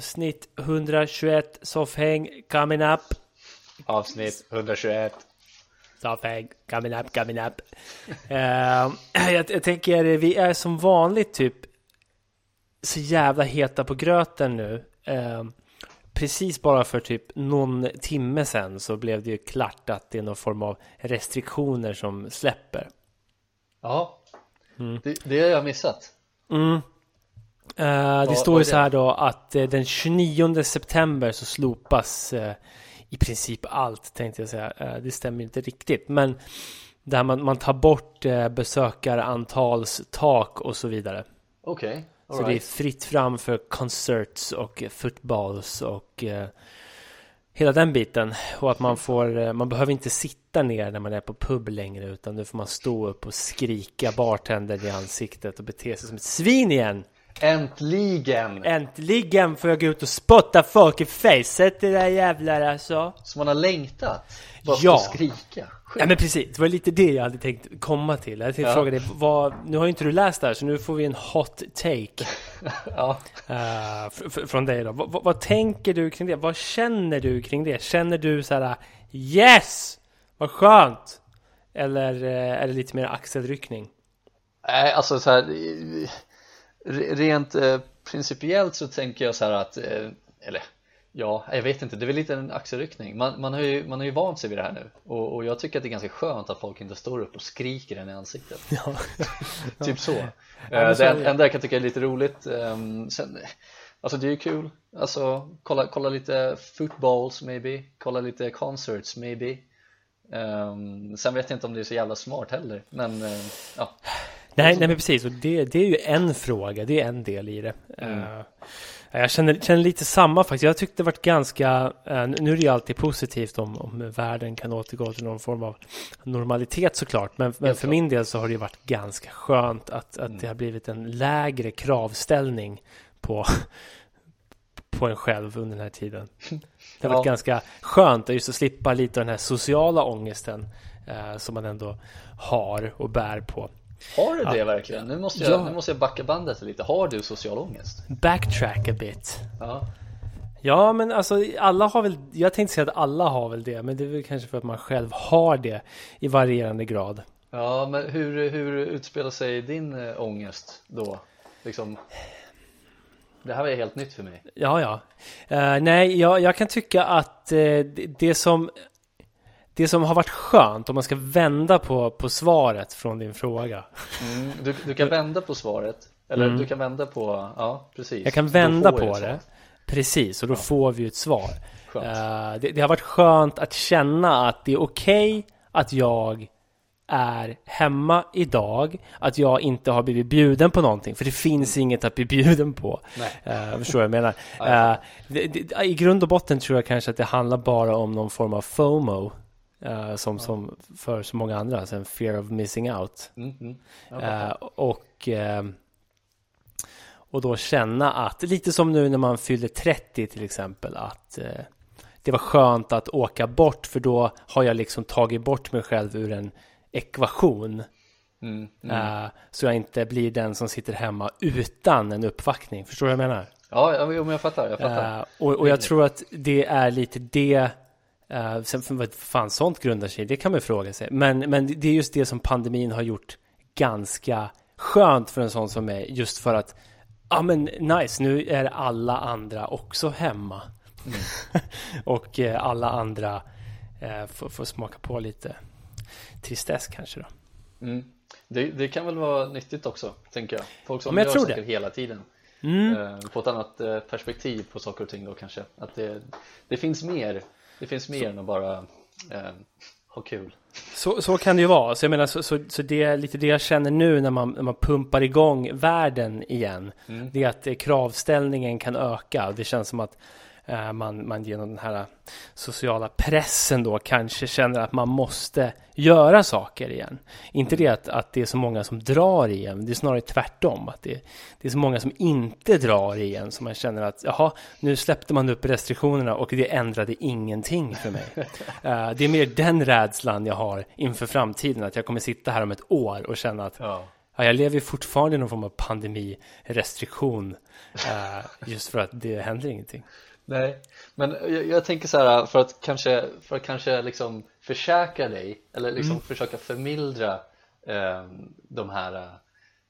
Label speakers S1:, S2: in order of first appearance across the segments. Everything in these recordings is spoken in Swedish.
S1: Avsnitt 121 Soffhäng coming up.
S2: Avsnitt 121.
S1: Soffhäng coming up, coming up. uh, jag, jag tänker, vi är som vanligt typ så jävla heta på gröten nu. Uh, precis bara för typ någon timme sen så blev det ju klart att det är någon form av restriktioner som släpper.
S2: Ja, mm. det, det har jag missat.
S1: Mm. Uh, det står ju så här då att uh, den 29 september så slopas uh, i princip allt tänkte jag säga. det stämmer inte riktigt. Men där man, man tar bort besökarantalstak och så vidare.
S2: Okej. Okay.
S1: Så right. det är fritt fram för concerts och footballs och hela den biten. Och att man får, man behöver inte sitta ner när man är på pub längre utan nu får man stå upp och skrika bartender i ansiktet och bete sig som ett svin igen.
S2: Äntligen!
S1: Äntligen får jag gå ut och spotta folk i facet det där jävlar alltså.
S2: Så man har längtat? Bara
S1: ja.
S2: för att skrika?
S1: Ja men precis, det var lite det jag hade tänkt komma till. Jag tänkte ja. fråga dig, vad, nu har ju inte du läst det här så nu får vi en hot take.
S2: ja.
S1: Uh, från dig då. Vad, vad, tänker du kring det? Vad känner du kring det? Känner du så här Yes! Vad skönt! Eller eh, är det lite mer axelryckning?
S2: Nej, alltså så här rent eh, principiellt så tänker jag så här att, eh, eller ja, jag vet inte, det är väl lite en axelryckning. Man, man, har, ju, man har ju vant sig vid det här nu och, och jag tycker att det är ganska skönt att folk inte står upp och skriker en i ansiktet.
S1: Ja.
S2: typ så. Ja, det enda jag kan tycka är lite roligt, um, sen, alltså det är ju kul, alltså kolla, kolla lite footballs maybe, kolla lite concerts maybe. Um, sen vet jag inte om det är så jävla smart heller, men uh, ja.
S1: Nej, nej men precis, och det, det är ju en fråga, det är en del i det. Mm. Uh, jag känner, känner lite samma faktiskt. Jag tyckte det varit ganska, uh, nu är det ju alltid positivt om, om världen kan återgå till någon form av normalitet såklart. Men, men för min del så har det ju varit ganska skönt att, att mm. det har blivit en lägre kravställning på, på en själv under den här tiden. Det har varit ja. ganska skönt att just att slippa lite av den här sociala ångesten uh, som man ändå har och bär på.
S2: Har du det ja. verkligen? Nu måste, jag, ja. nu måste jag backa bandet lite. Har du social ångest?
S1: Backtrack a bit.
S2: Ja.
S1: Ja, men alltså alla har väl, jag tänkte säga att alla har väl det, men det är väl kanske för att man själv har det i varierande grad.
S2: Ja, men hur, hur utspelar sig din äh, ångest då? Liksom, det här var helt nytt för mig.
S1: Ja, ja. Uh, nej, jag, jag kan tycka att uh, det, det som det som har varit skönt om man ska vända på, på svaret från din fråga.
S2: Mm, du, du kan vända på svaret. Eller mm. du kan vända på, ja precis.
S1: Jag kan vända på det. Precis, och då ja. får vi ett svar. Uh, det, det, har varit skönt att känna att det är okej okay att jag är hemma idag, att jag inte har blivit bjuden på någonting, för det finns inget att bli bjuden på. Uh, förstår jag menar? Uh, det, det, I grund och botten tror jag kanske att det handlar bara om någon form av FOMO. Uh, som, ja. som för så många andra, en fear of missing out.
S2: Mm, mm.
S1: Uh, och, uh, och då känna att, lite som nu när man fyller 30 till exempel, att det var skönt att åka bort för då har jag liksom tagit bort mig själv ur en ekvation.
S2: Mm, mm.
S1: så jag inte blir den som sitter hemma utan en uppvaktning. Förstår du vad jag menar?
S2: Ja, men jag fattar. Jag fattar.
S1: och, och jag tror att det är lite det Uh, sen vad fan sånt grundar sig det kan man fråga sig. Men, men det är just det som pandemin har gjort ganska skönt för en sån som mig. Just för att, ja ah, men nice, nu är alla andra också hemma. Mm. och uh, alla andra uh, får, får, smaka på lite tristess kanske då.
S2: Mm. Det, det, kan väl vara nyttigt också, tänker jag. Folk som men jag gör saker det. hela tiden. Mm. På ett annat perspektiv på saker och ting då kanske. Att det, det finns mer det finns mer så, än att bara eh, ha kul.
S1: Så, så kan det ju vara. Så jag menar, så, så, så det är lite det jag känner nu när man, när man pumpar igång världen igen. Mm. Det är att eh, kravställningen kan öka. Det känns som att man, man genom den här sociala pressen då kanske känner att man måste göra saker igen. Inte det att, att det är så många som drar igen, det är snarare tvärtom. Att det, det är så många som inte drar igen, så man känner att jaha, nu släppte man upp restriktionerna och det ändrade ingenting för mig. uh, det är mer den rädslan jag har inför framtiden, att jag kommer sitta här om ett år och känna att ja. Ja, jag lever fortfarande i någon form av pandemirestriktion uh, just för att det händer ingenting.
S2: Nej, men jag, jag, tänker så här för att kanske, för att kanske liksom försäkra dig eller liksom mm. försöka förmildra eh, de här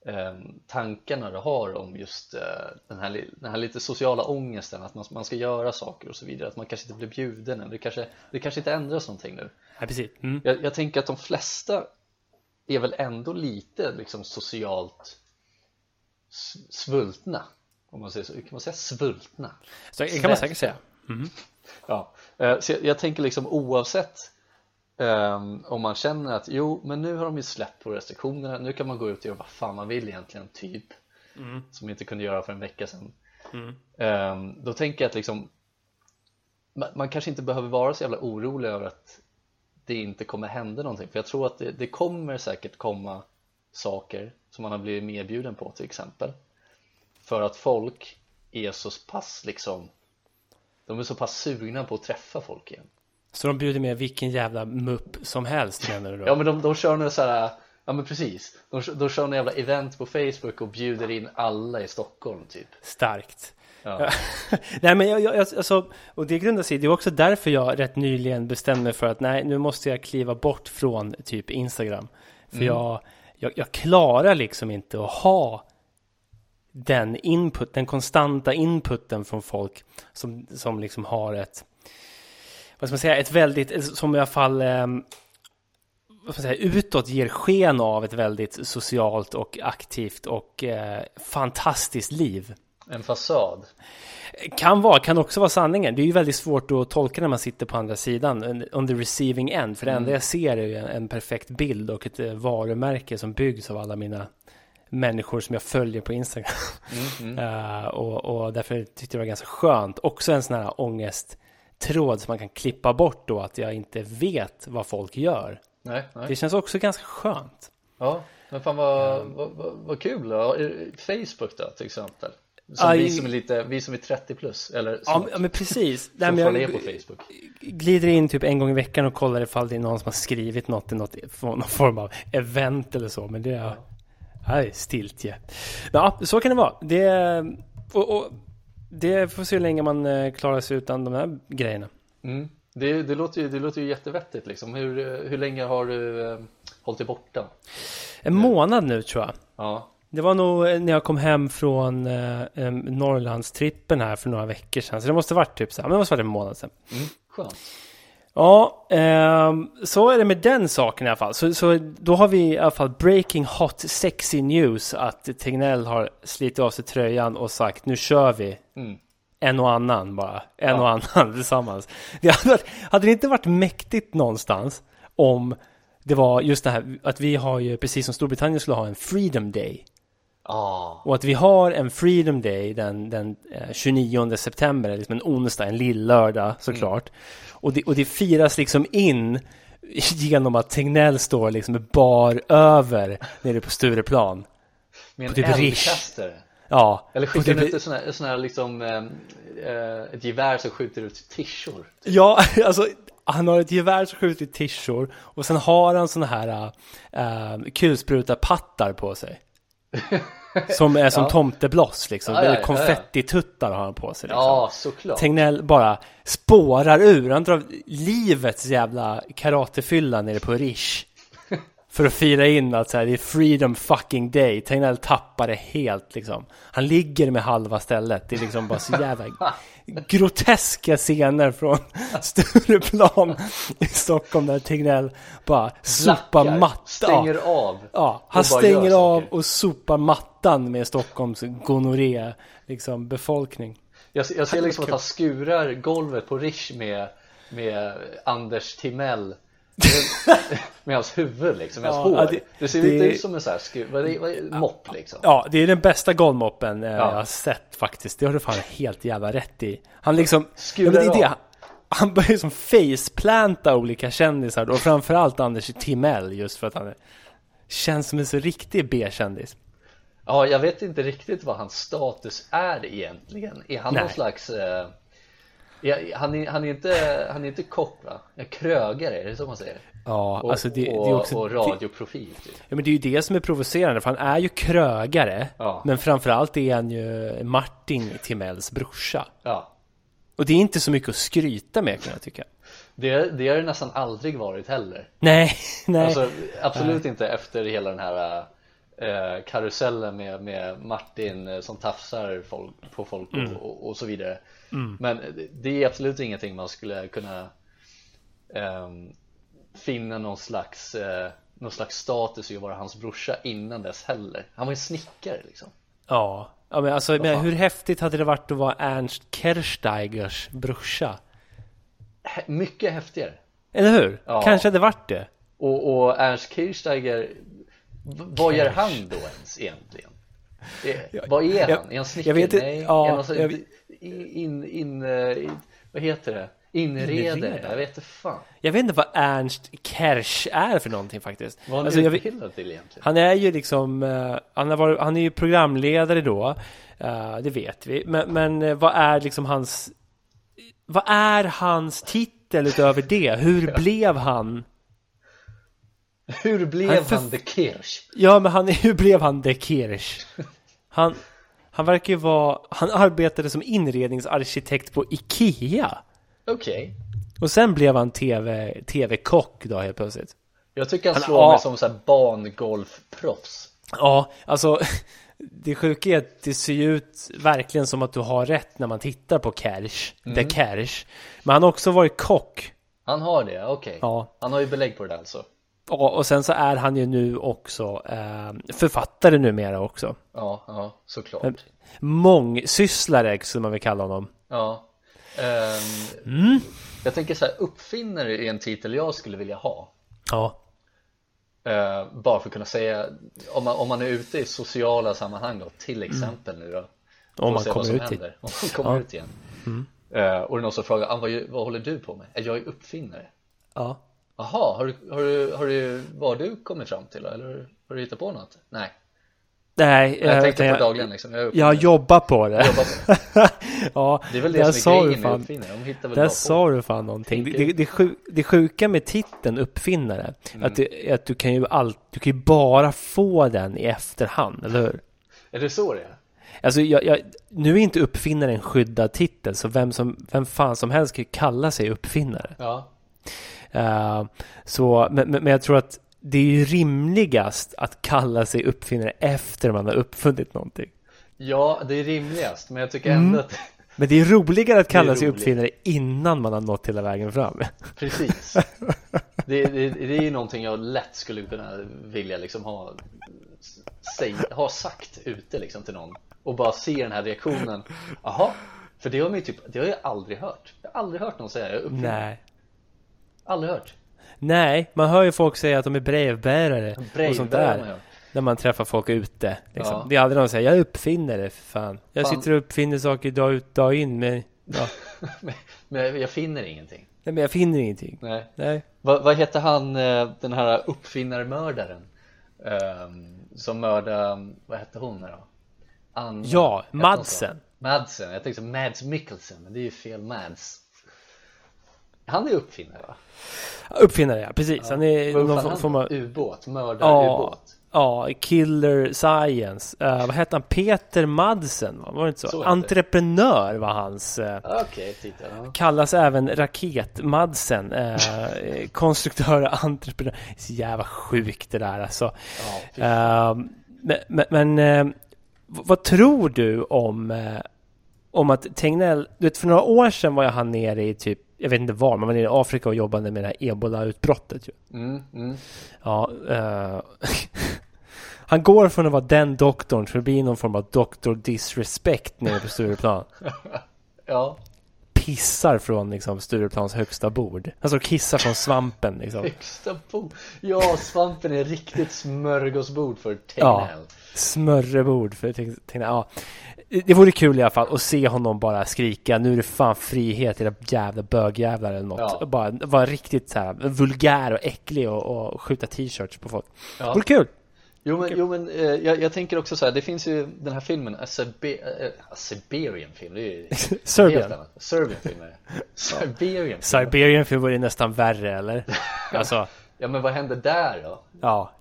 S2: eh, tankarna du har om just eh, den, här, den här lite sociala ångesten att man, man ska göra saker och så vidare att man kanske inte blir bjuden eller det kanske, det kanske inte ändras någonting nu
S1: ja, precis. Mm.
S2: Jag, jag tänker att de flesta är väl ändå lite liksom socialt svultna om man säger så, kan man säga svultna?
S1: Så det kan man säkert säga mm.
S2: Ja, eh, så jag, jag, tänker liksom oavsett um, om man känner att jo, men nu har de ju släppt på restriktionerna, nu kan man gå ut och göra vad fan man vill egentligen, typ mm. som vi inte kunde göra för en vecka sedan mm. um, då tänker jag att liksom man, man, kanske inte behöver vara så jävla orolig över att det inte kommer hända någonting för jag tror att det, det kommer säkert komma saker som man har blivit medbjuden på till exempel för att folk är så pass liksom De är så pass sugna på att träffa folk igen
S1: Så de bjuder med vilken jävla mupp som helst menar du då?
S2: Ja men de, de kör nu så här Ja men precis, de, de kör en jävla event på Facebook och bjuder in alla i Stockholm typ
S1: Starkt Ja. nej men jag, jag, alltså, och det grundar sig, det är också därför jag rätt nyligen bestämde mig för att nej, nu måste jag kliva bort från typ Instagram. För mm. jag, jag, jag, klarar liksom inte att ha den input, den konstanta inputen från folk som, som liksom har ett, vad ska man säga, ett väldigt, som i alla fall, eh, vad ska man säga, utåt ger sken av ett väldigt socialt och aktivt och eh, fantastiskt liv.
S2: En fasad?
S1: Kan vara, kan också vara sanningen. Det är ju väldigt svårt att tolka när man sitter på andra sidan, on the receiving end. För det enda mm. jag ser är ju en perfekt bild och ett eh, varumärke som byggs av alla mina människor som jag följer på Instagram. Mm, mm. uh, och, och därför tyckte jag det var ganska skönt. Också en sån här ångesttråd som man kan klippa bort då att jag inte vet vad folk gör.
S2: Nej, nej.
S1: Det känns också ganska skönt.
S2: Ja, men fan vad, um, vad, vad, vad kul då. Facebook då till exempel. Som Aj, vi som är lite, vi som är 30 plus eller
S1: Ja men precis
S2: Nej, men jag på Facebook
S1: glider in typ en gång i veckan och kollar ifall det är någon som har skrivit något i något, någon form av event eller så Men det är, Nej, stiltje. Ja, så kan det vara. Det, och, och, det får se hur länge man eh, klarar sig utan de här grejerna.
S2: Mm. Det, det, låter ju, det låter ju jättevettigt liksom. Hur, hur länge har du eh, hållit dig borta?
S1: En månad nu tror jag.
S2: Ja.
S1: Det var nog eh, när jag kom hem från eh, Norrlandstrippen här för några veckor sedan. Så det måste varit typ så här, men det måste varit en månad sedan.
S2: Mm, skönt.
S1: Ja, eh, så är det med den saken i alla fall. Så, så då har vi i alla fall breaking hot sexy news att Tegnell har slitit av sig tröjan och sagt nu kör vi. Mm. En och annan bara. En ja. och annan tillsammans. Det hade, hade det inte varit mäktigt någonstans om det var just det här att vi har ju precis som Storbritannien skulle ha en Freedom Day.
S2: Oh.
S1: Och att vi har en Freedom Day den, den 29 eh, september, liksom en onsdag, en lillördag såklart. Mm. Och, det, och det firas liksom in genom att Tegnell står liksom bar över nere på Stureplan.
S2: Med en typ eldkastare?
S1: Ja.
S2: Eller skickar typ... ut sån här, sån här liksom, eh, eh, ett gevär som skjuter ut tishor?
S1: Ja, alltså han har ett gevär som skjuter tishor och sen har han såna här äh, kulsprutarpattar på sig. Som är som ja. tomtebloss liksom. Ja, ja, ja, Konfettituttar har han på sig. Liksom.
S2: Ja, såklart.
S1: Tegnell bara spårar ur. Han drar livets jävla karatefylla nere på Rish. För att fira in att så här, det är freedom fucking day. Tegnell tappar det helt liksom. Han ligger med halva stället. Det är liksom bara så jävla groteska scener från Stureplan i Stockholm där Tegnell bara sopar mattan.
S2: stänger av.
S1: Ja, han stänger av och sopar mattan med Stockholms gonorré liksom befolkning.
S2: Jag, jag ser liksom att han skurar golvet på Rish med, med Anders Timell med hans huvud liksom, med
S1: Ja,
S2: hans hår.
S1: ja,
S2: det,
S1: det-
S2: ser
S1: det-
S2: inte ut som en sån här skru, vad är vad är mopp liksom.
S1: Ja, det är den bästa golvmoppen eh, jag har sett faktiskt. Det har du fan helt jävla rätt i. Han liksom...
S2: Skurar
S1: men det är det. Han börjar som faceplanta olika kändisar och framförallt Anders Timell just för att han är, känns som en så riktig B-kändis.
S2: Ja, jag vet inte riktigt vad hans status är egentligen. Är han
S1: Nej.
S2: någon slags... Eh, är, han, är, han, är inte, han är inte kock va? En krögare, är det så man säger?
S1: Ja,
S2: Och,
S1: alltså det, det är också...
S2: och radioprofil typ.
S1: Ja, men det är ju det som är provocerande, för han är ju krögare.
S2: Ja.
S1: Men framförallt är han ju Martin Timells brorsa.
S2: Ja,
S1: Och det är inte så mycket att skryta med kan jag tycka.
S2: det, det har det nästan aldrig varit heller.
S1: Nej, nej.
S2: Alltså, absolut inte efter hela den här eh, karusellen med, med Martin eh, som tafsar folk, på folk och,
S1: Mm.
S2: och, och så vidare. Men det- är absolut ingenting man skulle kunna ehm, finna någon slags, eh, någon slags status i att vara hans brorsa innan dess heller. Han var ju snickare liksom.
S1: Ja, ja men alltså men hur häftigt hade det varit att vara Ernst Kersteigers brorsa?
S2: Mycket häftigare.
S1: Eller hur?
S2: Ja.
S1: Kanske hade varit det.
S2: Och, och Ernst Kirchsteiger, vad gör han då ens egentligen? Det, vad är
S1: jag-
S2: han? Är han snickare?
S1: jag vet inte-
S2: Nej,
S1: ja,
S2: är han
S1: jag vet-
S2: in, in, eh, vad heter det? Inredare?
S1: Inredare?
S2: Jag vet inte fan.
S1: Jag vet inte vad Ernst Kersch är för någonting faktiskt.
S2: Vad han
S1: Alltså, jag vet-
S2: utbildad till egentligen?
S1: Han är ju liksom, eh, han, har varit, han är ju programledare då, eh, det vet vi. Men, men vad är liksom hans, vad är hans titel utöver det? Hur blev han?
S2: Hur blev
S1: Han
S2: han,
S1: för-
S2: the Kirsch?
S1: Ja, men han, hur blev han de Kirsch? Han, han verkar ju vara, han arbetade som inredningsarkitekt på Ikea.
S2: Okej.
S1: Och sen blev han tv, tv-kock då helt plötsligt.
S2: Jag tycker han
S1: Han-
S2: slår
S1: ja.
S2: mig som så här bangolfproffs.
S1: Ja, alltså det sjuka är att det ser ut verkligen som att du har rätt när man tittar på Kersh, The Kersh. Men han har också varit kock.
S2: Han har det, okej.
S1: Ja.
S2: Han har ju belägg på det alltså.
S1: Ja, och sen så är han ju nu också eh, författare numera också.
S2: Ja, ja, såklart.
S1: Mångsysslare skulle man väl kalla honom.
S2: Ja. Ehm,
S1: Mm.
S2: Jag tänker så här, uppfinnare är en titel jag skulle vilja ha.
S1: Ja,
S2: Eh, bara för att kunna säga, om man, om man är ute i sociala sammanhang då, till exempel nu då.
S1: om man kommer ut
S2: händer. Om man kommer
S1: Ja. Mm.
S2: ut igen. Eh, och det är någon som frågar, ah, vad, vad håller du på med? Är jag är uppfinnare?
S1: Ja.
S2: Jaha, har du, har du, har du, vad har du kommit fram till? Eller har du hittat på något? Nej,
S1: Nej,
S2: jag
S1: eh,
S2: tänkte
S1: utan
S2: på dagligen liksom. Jag,
S1: Jag jobbar på det.
S2: jobbar på.
S1: ja,
S2: Det är väl det
S1: där
S2: som är grejen med
S1: fan.
S2: uppfinnare, de hittar väl
S1: Där
S2: på.
S1: sa du fan någonting. Det, det, det, sjuk, det sjuka med titeln uppfinnare,
S2: Mm.
S1: att, det, att du kan ju allt, du kan ju bara få den i efterhand, eller hur?
S2: Är det så det är?
S1: Alltså, jag, jag, nu är inte uppfinnare en skyddad titel, så vem, som, vem fan som helst kan ju kalla sig uppfinnare.
S2: Ja,
S1: Eh, så, men, men jag tror att det är ju rimligast att kalla sig uppfinnare efter man har uppfunnit någonting.
S2: ja det är rimligast, men jag tycker
S1: Mm.
S2: ändå att
S1: Men det är roligare att kalla sig uppfinnare innan man har nått hela vägen fram.
S2: Precis det, det, det är ju någonting jag lätt skulle kunna vilja liksom ha säg, ha sagt ute liksom till någon och bara se den här reaktionen Jaha, för det har man ju typ, det har jag aldrig hört Jag har aldrig hört någon säga jag är uppfinnare,
S1: Nej.
S2: Aldrig hört
S1: Nej, man hör ju folk säga att de är brevbärare och sånt
S2: Brevbärare har man
S1: där.
S2: hört.
S1: När man träffar folk ute. Liksom.
S2: Ja.
S1: Det är aldrig någon som säger jag är uppfinnare för fan. Jag
S2: Fan.
S1: sitter och uppfinner saker dag ut dag in. Men, ja.
S2: Men- jag finner ingenting
S1: Nej, men jag finner ingenting.
S2: Nej
S1: Nej.
S2: Vad, vad heter han, eh, den här uppfinnarmördaren? Ehm, som mördade, vad hette hon nu då? Anna,
S1: Ja, Madsen.
S2: Madsen, jag tänkte Mads Mikkelsen, men det är ju fel Mads Han är uppfinnare va?
S1: Uppfinnare, ja. Precis. Han är
S2: Vad
S1: någon form- av...
S2: ubåt,
S1: Ja,
S2: mördarubåt
S1: ja, killer science. Eh, vad hette han? Peter Madsen, va? var det inte så?
S2: Så.
S1: Entreprenör var hans... eh,
S2: Okej, titta ja.
S1: Kallas även Raket-Madsen. Eh, konstruktör och entreprenör. Så jävla sjukt det där alltså.
S2: ja
S1: Eh, men men, vad tror du om, om att Tegnell, du vet för några år sedan var jag han nere i typ, jag vet inte var, men var nere i Afrika och jobbade med det här ebola-utbrottet ju.
S2: mm, mm.
S1: Ja, eh, han går från att vara den doktorn till att bli någon form av doktor disrespect nere på Stureplan.
S2: Ja,
S1: pissar från liksom, Stureplans högsta bord. Han står och kissar från svampen liksom.
S2: Högsta bord? Ja, svampen är riktigt smörgåsbord för Tegnell. Ja,
S1: smörrebord för Tegnell. Ja. Det vore kul i alla fall att se honom bara skrika nu är det fan frihet era jävla bögjävlar eller något. Ja. Bara vara riktigt så här vulgär och äcklig och, och skjuta t-shirts på folk. Ja. Det vore kul.
S2: Jo men, jo, men eh, jag, jag, tänker också så här, det finns ju den här filmen, A, Sibe uh, Siberian film, det är ju
S1: Serbian.
S2: Serbian film är det Siberian film.
S1: Siberian film var ju nästan värre eller? Alltså.
S2: Ja men vad hände där då?
S1: Ja,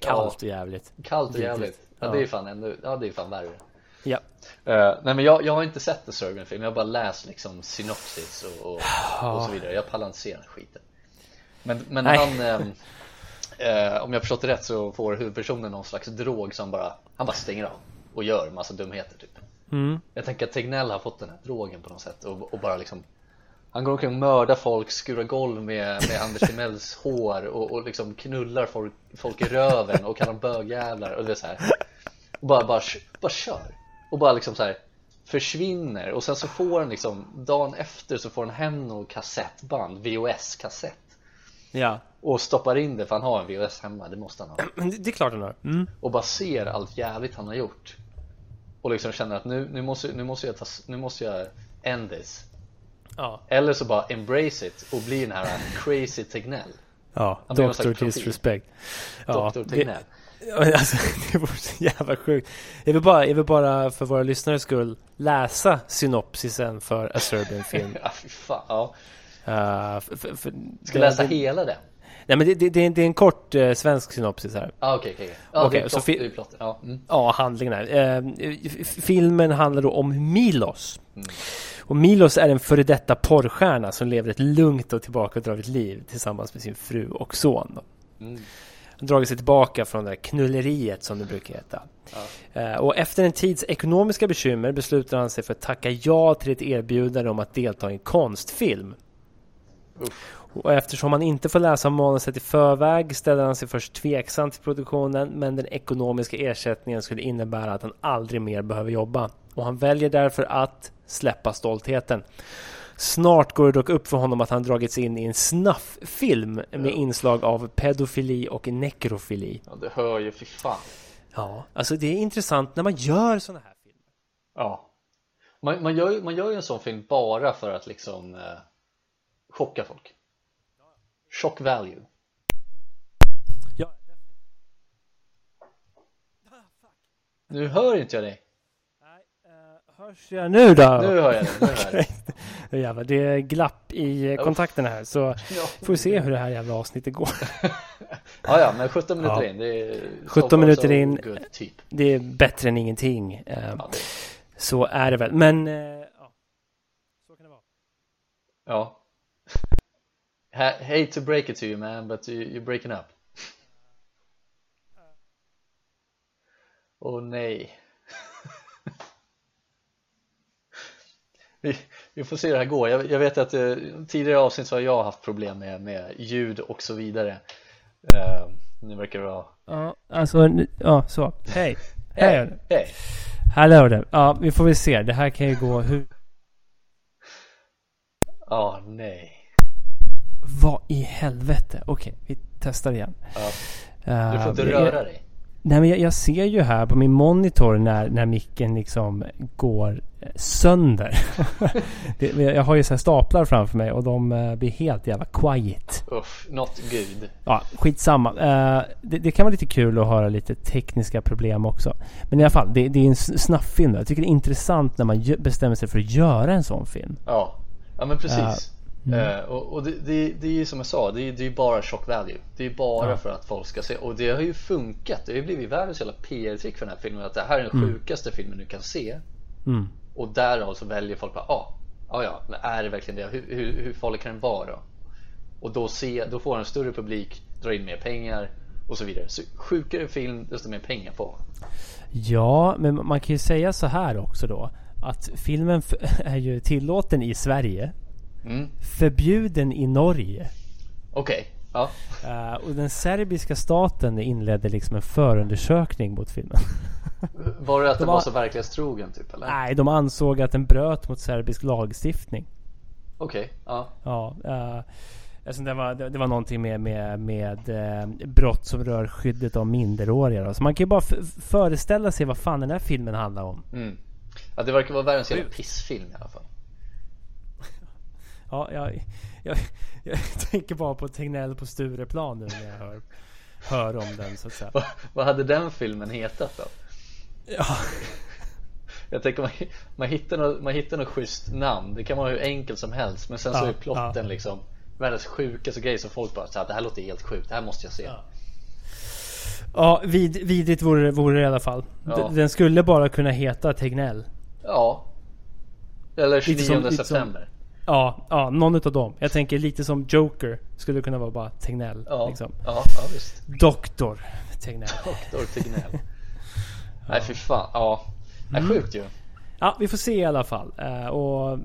S1: kallt och jävligt.
S2: Kallt och jävligt, ja, det är fan ändå, ja det är fan värre.
S1: Ja.
S2: Uh, Nej men jag, jag har inte sett The Serbian film, jag har bara läst liksom synopsis och, och, och så vidare, jag pallar inte se den skiten. Men, men Nej. han um, eh, om jag förstått det rätt så får huvudpersonen någon slags drog som bara, han bara stänger av och gör massa dumheter typ.
S1: Mm.
S2: Jag tänker att Tegnell har fått den här drogen på något sätt och, och bara liksom han går omkring och mördar folk, skurar golv med, med Anders Timells hår och, och liksom knullar folk, folk i röven och kallar dem bögjävlar och det är så här. Och bara, bara, bara kör och bara liksom så här försvinner och sen så får han liksom dagen efter så får han hem något kassettband, VHS-kassett
S1: Ja
S2: och stoppar in det för han har en VHS hemma, det måste han ha
S1: Men det, det är klart han har mm.
S2: Och bara ser allt jävligt han har gjort Och liksom känner att nu, nu, måste, nu, måste, jag ta, nu måste jag end this
S1: ja.
S2: Eller så bara embrace it och bli den här crazy Tegnell
S1: Ja, Dr. Disrespect
S2: ja, Dr. Tegnell
S1: Alltså, det vore så jävla sjukt. Jag vill, bara, jag vill bara för våra lyssnares skull läsa synopsisen för A Serbian Film.
S2: ja, fy fan. Ja.
S1: Uh, för, för,
S2: Ska läsa det, hela den?
S1: Nej men det, det, det, är, en kort eh, svensk synopsis här.
S2: Ah, okej, okay, okej. Okay. Ah, okay, så ja. Mm.
S1: ja, handlingen här. Eh, filmen handlar då om Milos. Mm. Och Milos är en före detta porrstjärna som lever ett lugnt och tillbakadraget liv tillsammans med sin fru och son. Mm. Han dragit sig tillbaka från det där knulleriet som det brukar heta. Ja. Eh, och efter en tids ekonomiska bekymmer beslutar han sig för att tacka ja till ett erbjudande om att delta i en konstfilm. Och eftersom han inte får läsa manuset i förväg ställer han sig först tveksam till produktionen men den ekonomiska ersättningen skulle innebära att han aldrig mer behöver jobba. Och han väljer därför att släppa stoltheten. Snart går det dock upp för honom att han dragits in i en snafffilm med ja. inslag av pedofili och nekrofili.
S2: Ja, det hör ju, fy fan.
S1: Ja, alltså det är intressant när man gör sådana här filmer.
S2: Ja. Man, man, gör, man gör ju en sån film bara för att liksom eh, chocka folk. Shock value.
S1: Ja.
S2: Nu hör inte jag dig.
S1: Nej, uh, hörs jag nu då?
S2: Nu hör jag dig.
S1: Jag jävlar, det är glapp i kontakterna här så ja. får vi se hur det här jävla avsnittet går.
S2: ja, ja, men 17 minuter ja. in. Det är
S1: 17 minuter in. Good, typ. Det är bättre än ingenting. Ja, det... Så är det väl. Men, uh, ja. Så kan det vara.
S2: Ja. hate to break it to you man, but you, you're breaking up. Åh oh, nej. vi, vi, får se hur det här går. Jag, jag vet att eh, tidigare avsnitt så har jag haft problem med, med ljud och så vidare. Uh, nu verkar det vara...
S1: Ja, alltså, ja så. Hej. Hej.
S2: Hej.
S1: Hallå där. Ja, vi får väl se. Det här kan ju gå hur...
S2: Ja, oh, nej.
S1: Vad i helvete? Okej, vi testar igen.
S2: Ja. Du får inte uh, röra dig.
S1: Nej men jag, jag, ser ju här på min monitor när, när micken liksom går eh, sönder. det, jag har ju så här staplar framför mig och de uh, blir helt jävla quiet.
S2: Uff, not good.
S1: Ja, skitsamma. Uh, det, det kan vara lite kul att höra lite tekniska problem också. Men i alla fall, det, det är en snafffilm. Jag tycker det är intressant när man bestämmer sig för att göra en sån film.
S2: Ja, ja men precis. Mm. Uh, och, och det, det, det, är ju som jag sa, det är, det är bara shock value Det är bara ja. för att folk ska se Och det har ju funkat, det har ju blivit världens jävla PR-trick för den här filmen Att det här är den mm. sjukaste filmen du kan se
S1: mm.
S2: Och därav så väljer folk bara, ah, ah ja, men är det verkligen det? Hur, hur, hur farlig kan den vara då? Och då, se, då får en större publik, dra in mer pengar och så vidare Så sjukare film, desto mer pengar får man
S1: Ja, men man kan ju säga så här också då Att filmen är ju tillåten i Sverige
S2: Mm.
S1: Förbjuden i Norge.
S2: Okej, okay. ja.
S1: Uh, och den serbiska staten inledde liksom en förundersökning mot filmen.
S2: Var det att de den var så verklighetstrogen typ eller?
S1: Nej, de ansåg att den bröt mot serbisk lagstiftning.
S2: Okej, okay, ja.
S1: Ja. Uh, alltså det, var, det, var någonting med, med, med eh, brott som rör skyddet av minderåriga. Då. Så man kan ju bara föreställa sig vad fan den här filmen handlar om.
S2: Mm. Ja, det verkar vara världens jävla pissfilm i alla fall.
S1: Ja, jag, jag, jag, tänker bara på Tegnell på Stureplan nu när jag hör, hör om den så att säga.
S2: vad, vad hade den filmen hetat då?
S1: Ja.
S2: Jag tänker man, man, hittar något, man hittar något schysst namn Det kan vara hur enkelt som helst Men sen så är plotten ja. liksom Världens sjukaste grej som folk bara såhär Det här låter helt sjukt, det här måste jag se
S1: Ja, ja vid, vidrigt vore, vore det i alla fall ja. Den skulle bara kunna heta Tegnell
S2: Ja Eller 29 som, september
S1: Ja, ja, någon utav dem. Jag tänker lite som Joker skulle kunna vara bara Tegnell.
S2: Ja,
S1: liksom.
S2: ja, ja visst.
S1: Doktor Tegnell.
S2: Doktor Tegnell. Nej fy fan, ja. Det är mm. sjukt ju.
S1: Ja, vi får se i alla fall. Uh, och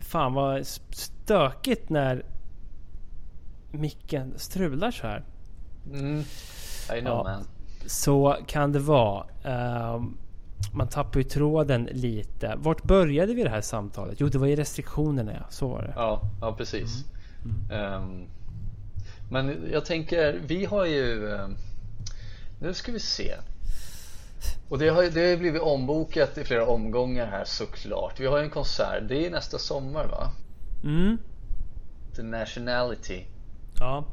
S1: fan vad stökigt när micken strular så här.
S2: Mm. I know ja, man.
S1: Så kan det vara. Uh, man tappar ju tråden lite. Vart började vi det här samtalet? Jo, det var i restriktionerna ja. Så var det.
S2: Ja, ja precis. Mm. Um, men jag tänker, vi har ju... Um, nu ska vi se. Och det har, det har blivit ombokat i flera omgångar här såklart. Vi har ju en konsert, det är nästa sommar va?
S1: Mm.
S2: The Nationality.
S1: Ja,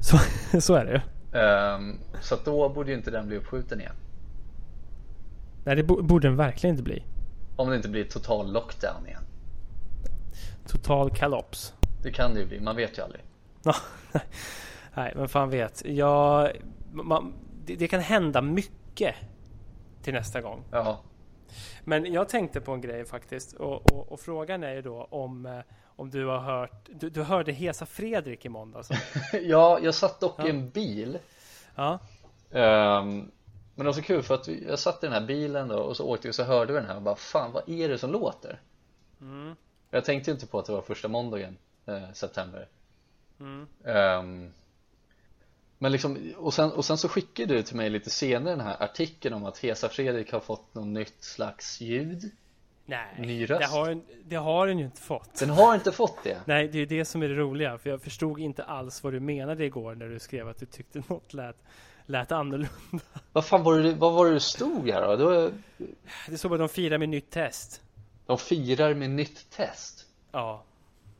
S1: så, så är det
S2: um, Så att då borde ju inte den bli uppskjuten igen.
S1: Nej, det borde den verkligen inte bli.
S2: Om det inte blir total lockdown igen.
S1: Total kalops.
S2: Det kan det ju bli, man vet ju aldrig.
S1: Nej, men fan vet. Ja, man, det, det kan hända mycket till nästa gång.
S2: Ja.
S1: Men jag tänkte på en grej faktiskt och, och, och frågan är ju då om, eh, om du har hört, du, du hörde Hesa Fredrik i måndags?
S2: ja, jag satt dock ja. i en bil.
S1: Ja.
S2: Um, men det var så kul för att jag satt i den här bilen då och så åkte vi och så hörde vi den här och bara fan vad är det som låter?
S1: Mm.
S2: Jag tänkte inte på att det var första måndagen eh, september.
S1: Mm.
S2: Um, men liksom, och sen, och sen så skickade du till mig lite senare den här artikeln om att Hesa Fredrik har fått något nytt slags ljud
S1: Nej,
S2: Ny röst.
S1: Det, har, det har den ju inte fått
S2: Den har inte fått det?
S1: Nej, det är det som är det roliga För jag förstod inte alls vad du menade igår när du skrev att du tyckte något lät, lät annorlunda
S2: Vad fan var det, vad var det du stod här då? Det, var...
S1: det stod att de firar med nytt test
S2: De firar med nytt test?
S1: Ja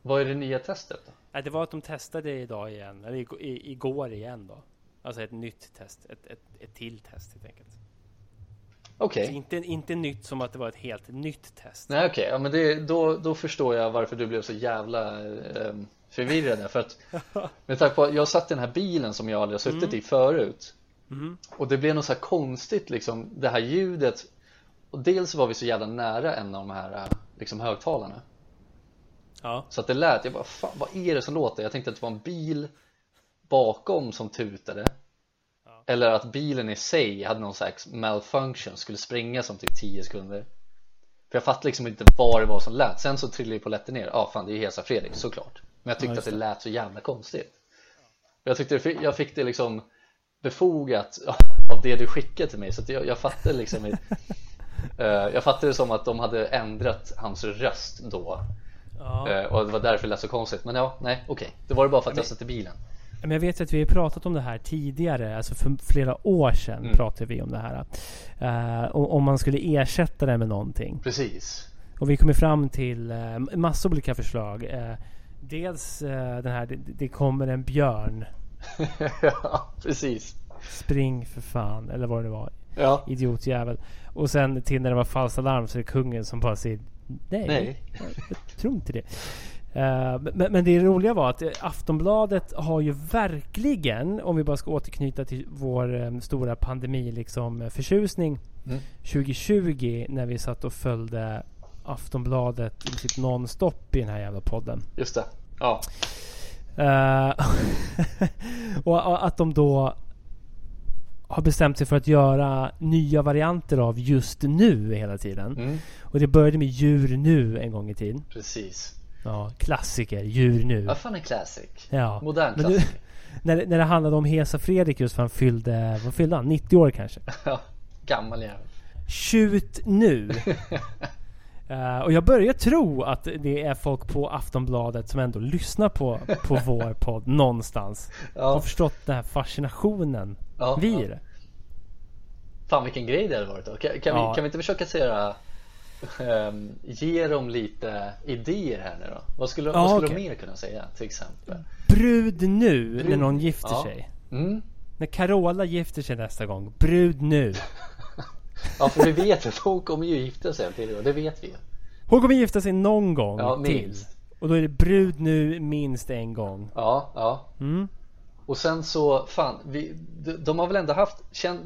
S2: Vad är det nya testet då?
S1: Nej, det var att de testade idag igen, eller igår igen då. Alltså ett nytt test, ett, ett, ett till test helt enkelt.
S2: Okej.
S1: Okay. Inte, inte nytt som att det var ett helt nytt test.
S2: Nej okej, okay. ja, men det, då, då förstår jag varför du blev så jävla eh, förvirrad. För att med tanke på jag satt i den här bilen som jag aldrig har suttit mm. i förut.
S1: Mm.
S2: Och det blev något så här konstigt liksom, det här ljudet. Och dels var vi så jävla nära en av de här liksom högtalarna.
S1: Ja.
S2: Så att det lät, jag bara fan vad är det som låter? Jag tänkte att det var en bil bakom som tutade ja. Eller att bilen i sig hade någon slags malfunction, skulle springa som typ 10 sekunder För jag fattade liksom inte vad det var som lät Sen så trillade ju polletten ner, ja ah, fan det är ju Hesa Fredrik såklart Men jag tyckte ja, att det lät så jävla konstigt Jag tyckte jag fick det liksom befogat av det du skickade till mig så jag, jag fattade liksom uh, Jag fattade det som att de hade ändrat hans röst då
S1: Ja.
S2: Eh, och det var därför det lät så konstigt. Men ja, nej okej. Okay. Det var det bara för att men, jag satt i bilen.
S1: Men jag vet att vi har pratat om det här tidigare. Alltså för flera år sedan mm. pratade vi om det här. Uh, om man skulle ersätta det med någonting.
S2: Precis.
S1: Och vi kommer fram till uh, massor olika förslag. Uh, dels uh, den här, det, det kommer en björn.
S2: ja, precis.
S1: Spring för fan, eller vad det var.
S2: Ja.
S1: Idiotjävel. Och sen till när det var falskt alarm så är det kungen som bara säger Nej,
S2: Nej.
S1: jag tror inte det. Uh, men, men, det roliga var att Aftonbladet har ju verkligen, om vi bara ska återknyta till vår um, stora pandemi liksom förtjusning mm. 2020 när vi satt och följde Aftonbladet i sitt nonstop i den här jävla podden.
S2: Just det. Ja.
S1: Uh, och att de då har bestämt sig för att göra nya varianter av just nu hela tiden.
S2: Mm.
S1: Och det började med djur nu en gång i tiden.
S2: Precis.
S1: Ja, klassiker. Djur nu.
S2: Vad fan är classic?
S1: Ja.
S2: Modern klassiker.
S1: när, det, när det handlade om Hesa Fredrik just för han fyllde, vad fyllde han? 90 år kanske?
S2: Ja, gammal jävel.
S1: Tjut nu. Uh, och jag börjar tro att det är folk på Aftonbladet som ändå lyssnar på, på vår podd någonstans. Ja. Har förstått den här fascinationen ja, vid ja.
S2: Fan vilken grej det hade varit då. Kan, kan, ja. vi, kan vi inte försöka säga um, ge dem lite idéer här nu då? Vad skulle, ja, vad skulle okay. de mer kunna säga till exempel?
S1: Brud nu Brud. när någon gifter sig. Mm. När Carola gifter sig nästa gång. Brud nu.
S2: Ja för vi vet att hon kommer ju gifta sig till det, det vet vi
S1: Hon kommer gifta sig någon gång ja, till. Och då är det brud nu minst en gång.
S2: Ja, ja. Mm. Och sen så, fan, vi, de, de har väl ändå haft,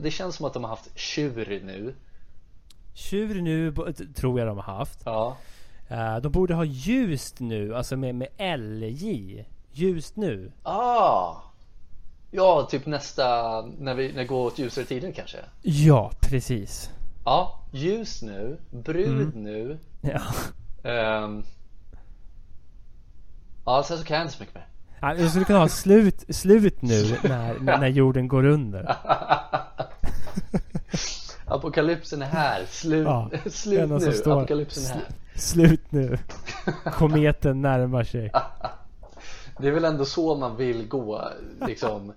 S2: det känns som att de har haft tjur nu.
S1: Tjur nu tror jag de har haft. Ja. Uh, De borde ha ljust nu, alltså med, med LJ Ljust nu.
S2: Ah Ja, typ nästa, när vi när går åt ljusare tider kanske?
S1: Ja, precis.
S2: Ja, ljus nu, brud mm. nu. Ja. Um, ja, sen så kan jag inte så mycket mer.
S1: Ja, jag skulle kunna ha slut, slut nu när, när jorden går under.
S2: Apokalypsen är här, slut, ja, slut nu, apokalypsen är här.
S1: Slut nu. Kometen närmar sig.
S2: Det är väl ändå så man vill gå liksom.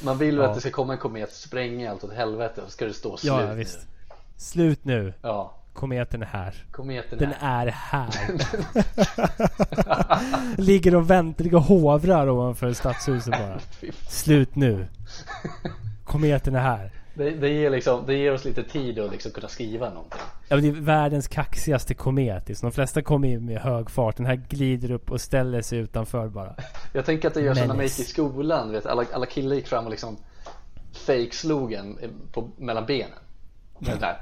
S2: Man vill ju ja. att det ska komma en komet spränga allt åt helvete och ska det stå slut ja, visst. nu.
S1: Slut nu. Ja. Kometen är här.
S2: Kometen
S1: Den är här. Ligger och väntar, ligger och hovrar ovanför stadshuset bara. Slut nu. Kometen är här.
S2: Det, det, ger liksom, det ger oss lite tid att liksom kunna skriva någonting.
S1: Ja, men det är världens kaxigaste komet. Liksom. De flesta kommer in med hög fart. Den här glider upp och ställer sig utanför bara.
S2: Jag tänker att det gör så när man gick i skolan. Vet, alla, alla killar gick fram och liksom fake-slog en på, mellan benen. Med den här.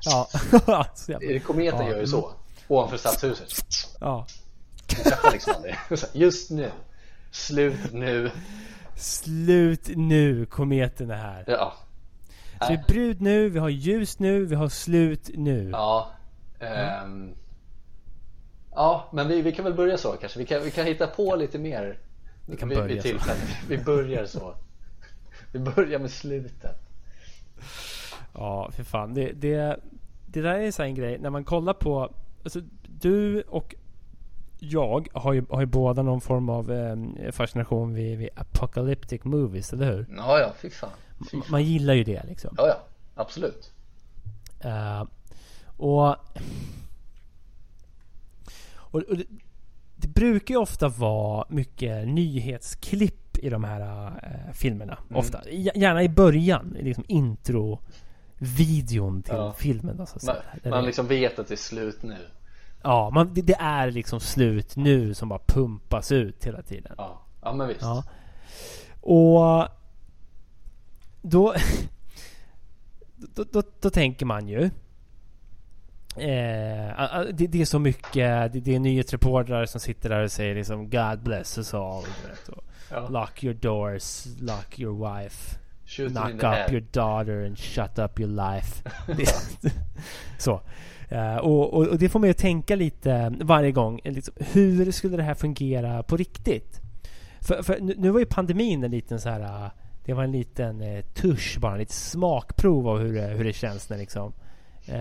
S1: Ja.
S2: Kometen ja. gör ju så. Ovanför stadshuset.
S1: Ja.
S2: liksom Just nu. Slut nu.
S1: Slut nu. Kometen är här.
S2: Ja.
S1: Så vi är brud nu, vi har ljus nu, vi har slut nu.
S2: Ja. Um, ja, men vi, vi kan väl börja så kanske. Vi kan, vi kan hitta på lite mer.
S1: Vi kan börja
S2: vid så. Vi börjar så. Vi börjar med slutet.
S1: Ja, för fan. Det, det, det där är så en grej. När man kollar på... Alltså, du och jag har ju, har ju båda någon form av eh, fascination vid, vid apocalyptic movies, eller hur?
S2: Ja, ja, fy fan.
S1: Man gillar ju det liksom.
S2: Ja, ja. Absolut.
S1: Uh, och... Och, och det, det, brukar ju ofta vara mycket nyhetsklipp i de här uh, filmerna. Mm. Ofta. Gärna i början. Liksom intro videon till ja. filmen. Då, så
S2: man, man liksom vet att det är slut nu.
S1: Ja, man, det, det, är liksom slut nu som bara pumpas ut hela tiden.
S2: Ja, ja men visst. Ja.
S1: Och då, då, då, då, tänker man ju eh, det, det, är så mycket, det, det är nyhetsreportrar som sitter där och säger liksom God bless us all. Och, ja. Lock your doors, lock your wife. Shoot knock up head. your daughter and shut up your life. så. Uh, och, och, och, det får mig att tänka lite varje gång. Liksom, hur skulle det här fungera på riktigt? För, för nu, nu var ju pandemin en liten så här det var en liten eh, tusch bara, en liten smakprov av hur det, hur det känns när liksom eh,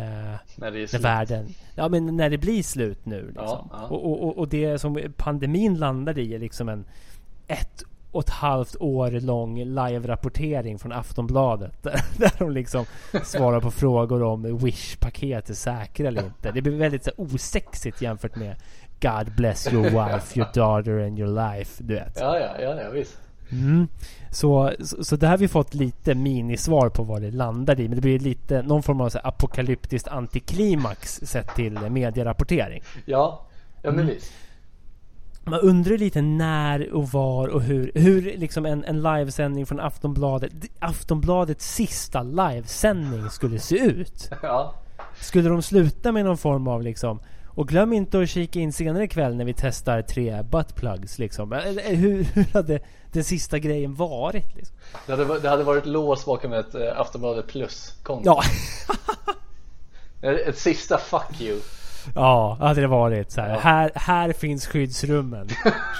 S1: när, det är när världen, ja men när det blir slut nu liksom. Ja, ja. Och, och, och det som pandemin landade i är liksom en ett och ett halvt år lång live-rapportering från Aftonbladet. Där, där de liksom svarar på frågor om Wish-paket är säkra eller inte. Det blir väldigt så, osexigt jämfört med God bless your wife, your daughter and your life. Du vet.
S2: Ja, ja, ja, ja visst.
S1: Mm. Så, så, så där har vi fått lite minisvar på vad det landar i. Men det blir lite någon form av så apokalyptiskt antiklimax sett till medierapportering.
S2: Ja, ja men mm. visst.
S1: Man undrar lite när och var och hur, hur liksom en, en livesändning från Aftonbladet, Aftonbladets sista livesändning skulle se ut.
S2: Ja.
S1: Skulle de sluta med någon form av liksom och glöm inte att kika in senare ikväll när vi testar tre buttplugs liksom. Hur, hur hade den sista grejen varit? Liksom?
S2: Det, hade, det hade varit lås bakom ett uh, Aftonbladet plus-konto.
S1: Ja.
S2: ett sista fuck you.
S1: Ja, hade det varit så här. Ja. Här, här finns skyddsrummen.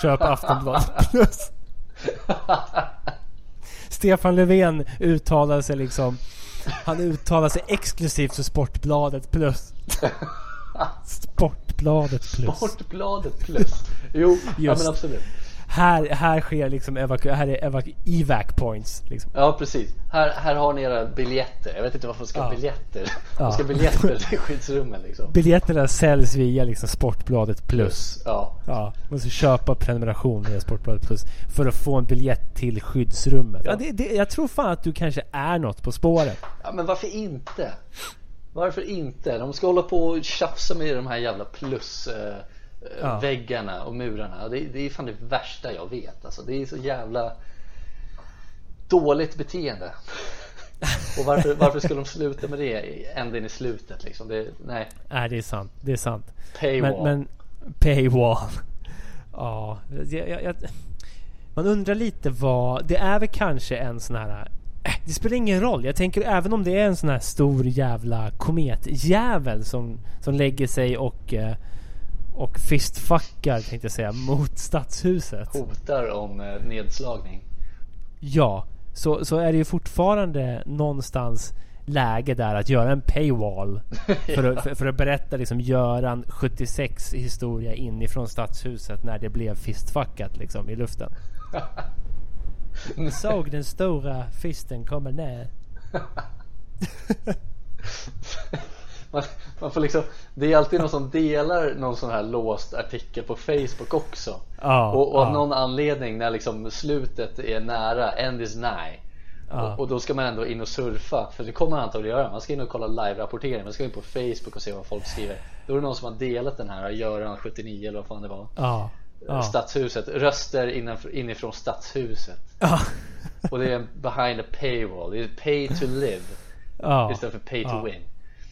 S1: Köp Aftonbladet plus. Stefan Löfven uttalar sig liksom. Han uttalar sig exklusivt för Sportbladet plus. Sportbladet plus.
S2: Sportbladet plus. Jo, ja, men absolut.
S1: Här, här sker liksom evaku här är evaku evac points. Liksom.
S2: Ja, precis. Här, här har ni era biljetter. Jag vet inte varför de ska ha
S1: Ja.
S2: biljetter.
S1: Ja.
S2: De ska ha biljetter till skyddsrummen liksom.
S1: Biljetterna säljs via liksom Sportbladet plus.
S2: Ja,
S1: Ja, man måste köpa prenumeration via Sportbladet plus för att få en biljett till skyddsrummet. Ja.
S2: Ja.
S1: det, det, jag tror fan att du kanske är något på spåret.
S2: Ja men varför inte? Varför inte? De ska hålla på och tjafsa med de här jävla plus eh, eh,
S1: Ja.
S2: och murarna. Det, det är fan det värsta jag vet. Alltså, det är så jävla dåligt beteende. och varför, varför ska de sluta med det ända in i slutet liksom? Det, nej,
S1: Nej, det är sant. Det är sant.
S2: paywall.
S1: Men, men paywall. Ja, jag, jag, jag, man undrar lite vad... Det är väl kanske en sån här... äh, Det spelar ingen roll. Jag tänker även om det är en sån här stor jävla kometjävel som, som lägger sig och... eh, Och fistfuckar tänkte jag säga mot stadshuset.
S2: Hotar om eh, nedslagning.
S1: Ja, så, så är det ju fortfarande någonstans läge där att göra en paywall. För, att, för, för att berätta liksom Göran 76 historia inifrån stadshuset när det blev fistfuckat liksom i luften. Såg den stora fisten komma ner.
S2: Man, man får liksom, det är alltid någon som delar någon sån här låst artikel på Facebook också.
S1: Ja,
S2: och, och av
S1: ja.
S2: någon anledning när liksom slutet är nära, end is nigh.
S1: Ja.
S2: Och, och då ska man ändå in och surfa, för det kommer man antagligen göra. Man ska in och kolla live-rapportering, man ska in på Facebook och se vad folk skriver. Då är det någon som har delat den här, Göran 79 eller vad fan det var.
S1: Ja. Ja.
S2: Stadshuset, röster innanför, inifrån stadshuset.
S1: Ja.
S2: Och det är behind a paywall, det är pay to live
S1: Ja.
S2: istället för pay to win.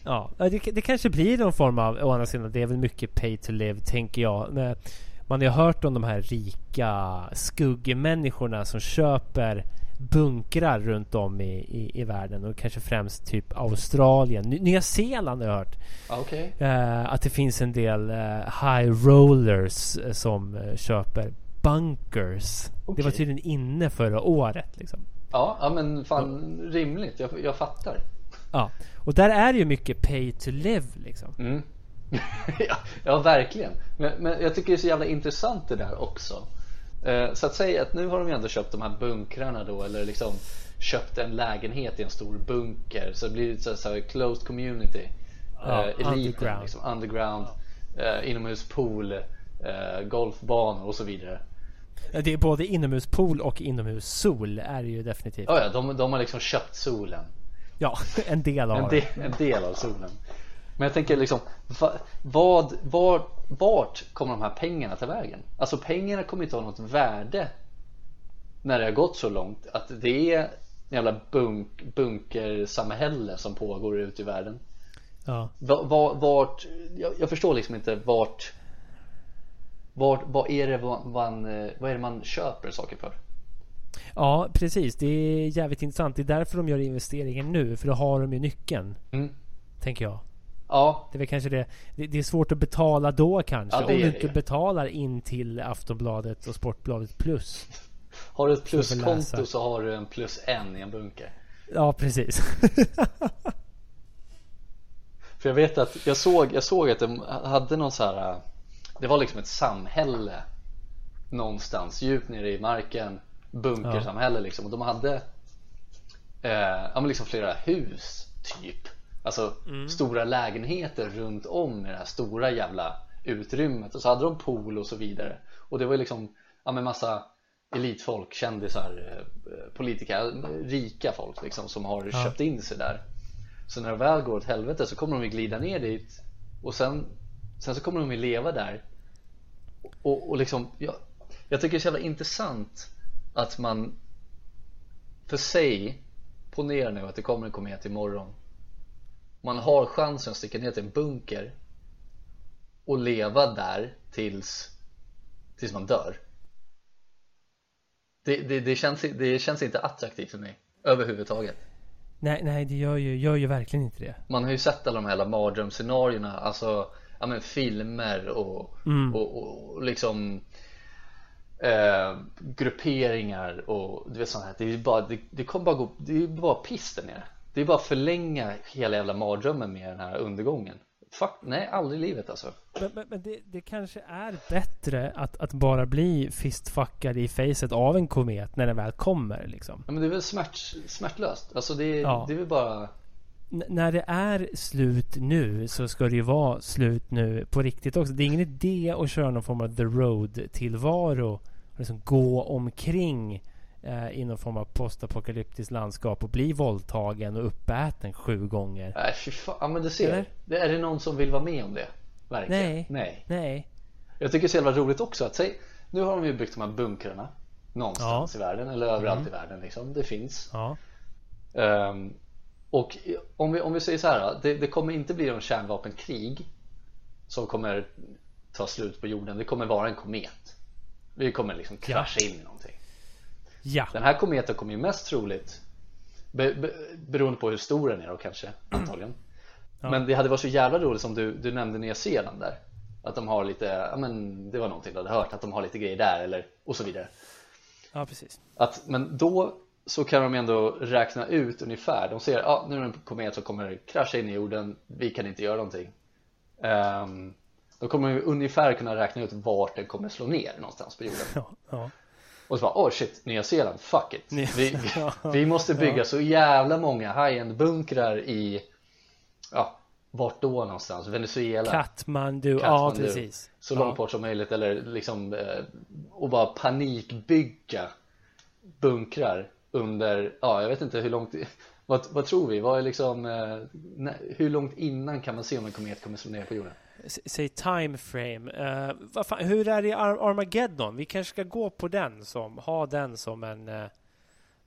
S1: Ja, det, det kanske blir någon form av, å andra sidan, det är väl mycket pay to live tänker jag. Men man har ju hört om de här rika skuggmänniskorna som köper bunkrar runt om i, i, i världen och kanske främst typ Australien. Ny, Nya Zeeland har jag hört.
S2: Ja, Okej.
S1: Eh, att det finns en del eh, high rollers eh, som eh, köper bunkers. Det var tydligen inne förra året liksom.
S2: Ja, ja men fan rimligt, jag, jag fattar.
S1: Ja, och där är det ju mycket pay to live liksom.
S2: Mm. ja, ja, verkligen. Men, men jag tycker det är så jävla intressant det där också. Eh, så att säga att nu har de ju ändå köpt de här bunkrarna då, eller liksom köpt en lägenhet i en stor bunker. Så det blir det så så closed community.
S1: Ja,
S2: eh, eliten,
S1: underground.
S2: Liksom, underground. Eh, inomhuspool, golfbanor och så vidare.
S1: Det är både inomhuspool och inomhussol är det ju definitivt.
S2: Ja, ja, de, de har liksom köpt solen.
S1: Ja, en del av
S2: En, en del av solen. Men jag tänker liksom, va, vad, var, vart kommer de här pengarna ta vägen? Alltså pengarna kommer inte ha något värde när det har gått så långt att det är en jävla bunk, bunkersamhälle som pågår ute i världen.
S1: Ja.
S2: Va, va, vart, jag, jag förstår liksom inte vart, vart vad, är det man, vad är det man köper saker för?
S1: ja, precis. Det är jävligt intressant. Det är därför de gör investeringen nu. För då har de ju nyckeln.
S2: Mm.
S1: Tänker jag.
S2: Ja,
S1: Det är kanske det. Det, det är svårt att betala då kanske.
S2: Ja,
S1: om du inte betalar in till Aftonbladet och Sportbladet plus.
S2: har du ett pluskonto så har du en plus en i en bunker.
S1: Ja, precis.
S2: För jag vet att jag såg, jag såg att de hade någon så här Det var liksom ett samhälle Någonstans djupt nere i marken Bunkersamhälle liksom och de hade eh, Ja men liksom flera hus typ Alltså stora lägenheter runt om i det här stora jävla utrymmet. Och så hade de pool och så vidare. Och det var liksom Ja men massa elitfolk, kändisar, eh, politiker, rika folk liksom som har
S1: Ja.
S2: köpt in sig där. Så när det väl går åt helvete så kommer de ju glida ner dit. Och sen, sen så kommer de ju leva där. Och, och liksom jag, jag tycker det är så jävla intressant att man för sig ponera nu att det kommer en komet imorgon man har chansen att sticka ner till en bunker och leva där tills tills man dör det, det, det, känns, det känns inte attraktivt för mig överhuvudtaget
S1: nej, nej, det gör ju, gör ju verkligen inte det.
S2: man har ju sett alla de här mardrömsscenarierna, alltså ja, men filmer och,
S1: Mm.
S2: och, och, och liksom eh, grupperingar och du vet sånt här. Det, är bara, det, det kommer bara gå, det är bara piss där nere. Det är bara att förlänga hela jävla mardrömmen med den här undergången. fuck, nej aldrig i livet alltså
S1: Men, men, men det, det, kanske är bättre att, att bara bli fistfuckad i facet av en komet när den väl kommer liksom
S2: Ja men det är väl smärt, smärtlöst, alltså det, ja. det är väl bara
S1: N när det är slut nu så ska det ju vara slut nu på riktigt också. Det är ingen idé att köra någon form av the road tillvaro. Liksom gå omkring eh, i någon form av postapokalyptiskt landskap och bli våldtagen och uppäten sju gånger.
S2: Nej fy fan, ja, men du ser. Eller? Det är det någon som vill vara med om det? Verkligen?
S1: Nej.
S2: Nej.
S1: Nej.
S2: Jag tycker det är så jävla roligt också att säg, nu har de ju byggt de här bunkrarna någonstans ja. i världen eller överallt mm. i världen liksom. Det finns.
S1: Ja.
S2: Um, och om vi, om vi säger så här, det, det kommer inte bli någon kärnvapenkrig som kommer ta slut på jorden. Det kommer vara en komet. Vi kommer liksom krascha ja. in i någonting.
S1: Ja.
S2: Den här kometen kommer ju mest troligt be, be, beroende på hur stor den är då kanske antagligen. Ja. Men det hade varit så jävla roligt som du, du nämnde Nya Zeeland där. Att de har lite, ja men det var någonting du hade hört att de har lite grejer där eller och så vidare.
S1: Ja precis.
S2: Att, men då så kan de ändå räkna ut ungefär. De ser, ja ah, nu är det en komet som kommer krascha in i jorden. Vi kan inte göra någonting. Um, då kommer vi ungefär kunna räkna ut vart den kommer slå ner någonstans på jorden.
S1: Ja, ja.
S2: Och så bara, oh shit, Nya Zeeland, fuck it. Vi, vi, måste bygga så jävla många high-end bunkrar i, ja, vart då någonstans? Venezuela?
S1: Katmandu, ja precis.
S2: Så långt bort som möjligt eller liksom, eh, och bara panikbygga bunkrar under, ja jag vet inte hur långt vad, vad tror vi? Vad är liksom, eh, hur långt innan kan man se om en komet kommer slå ner på jorden?
S1: Säg time frame. Uh, fan, hur är det i Ar Armageddon? Vi kanske ska gå på den som, ha den som en uh,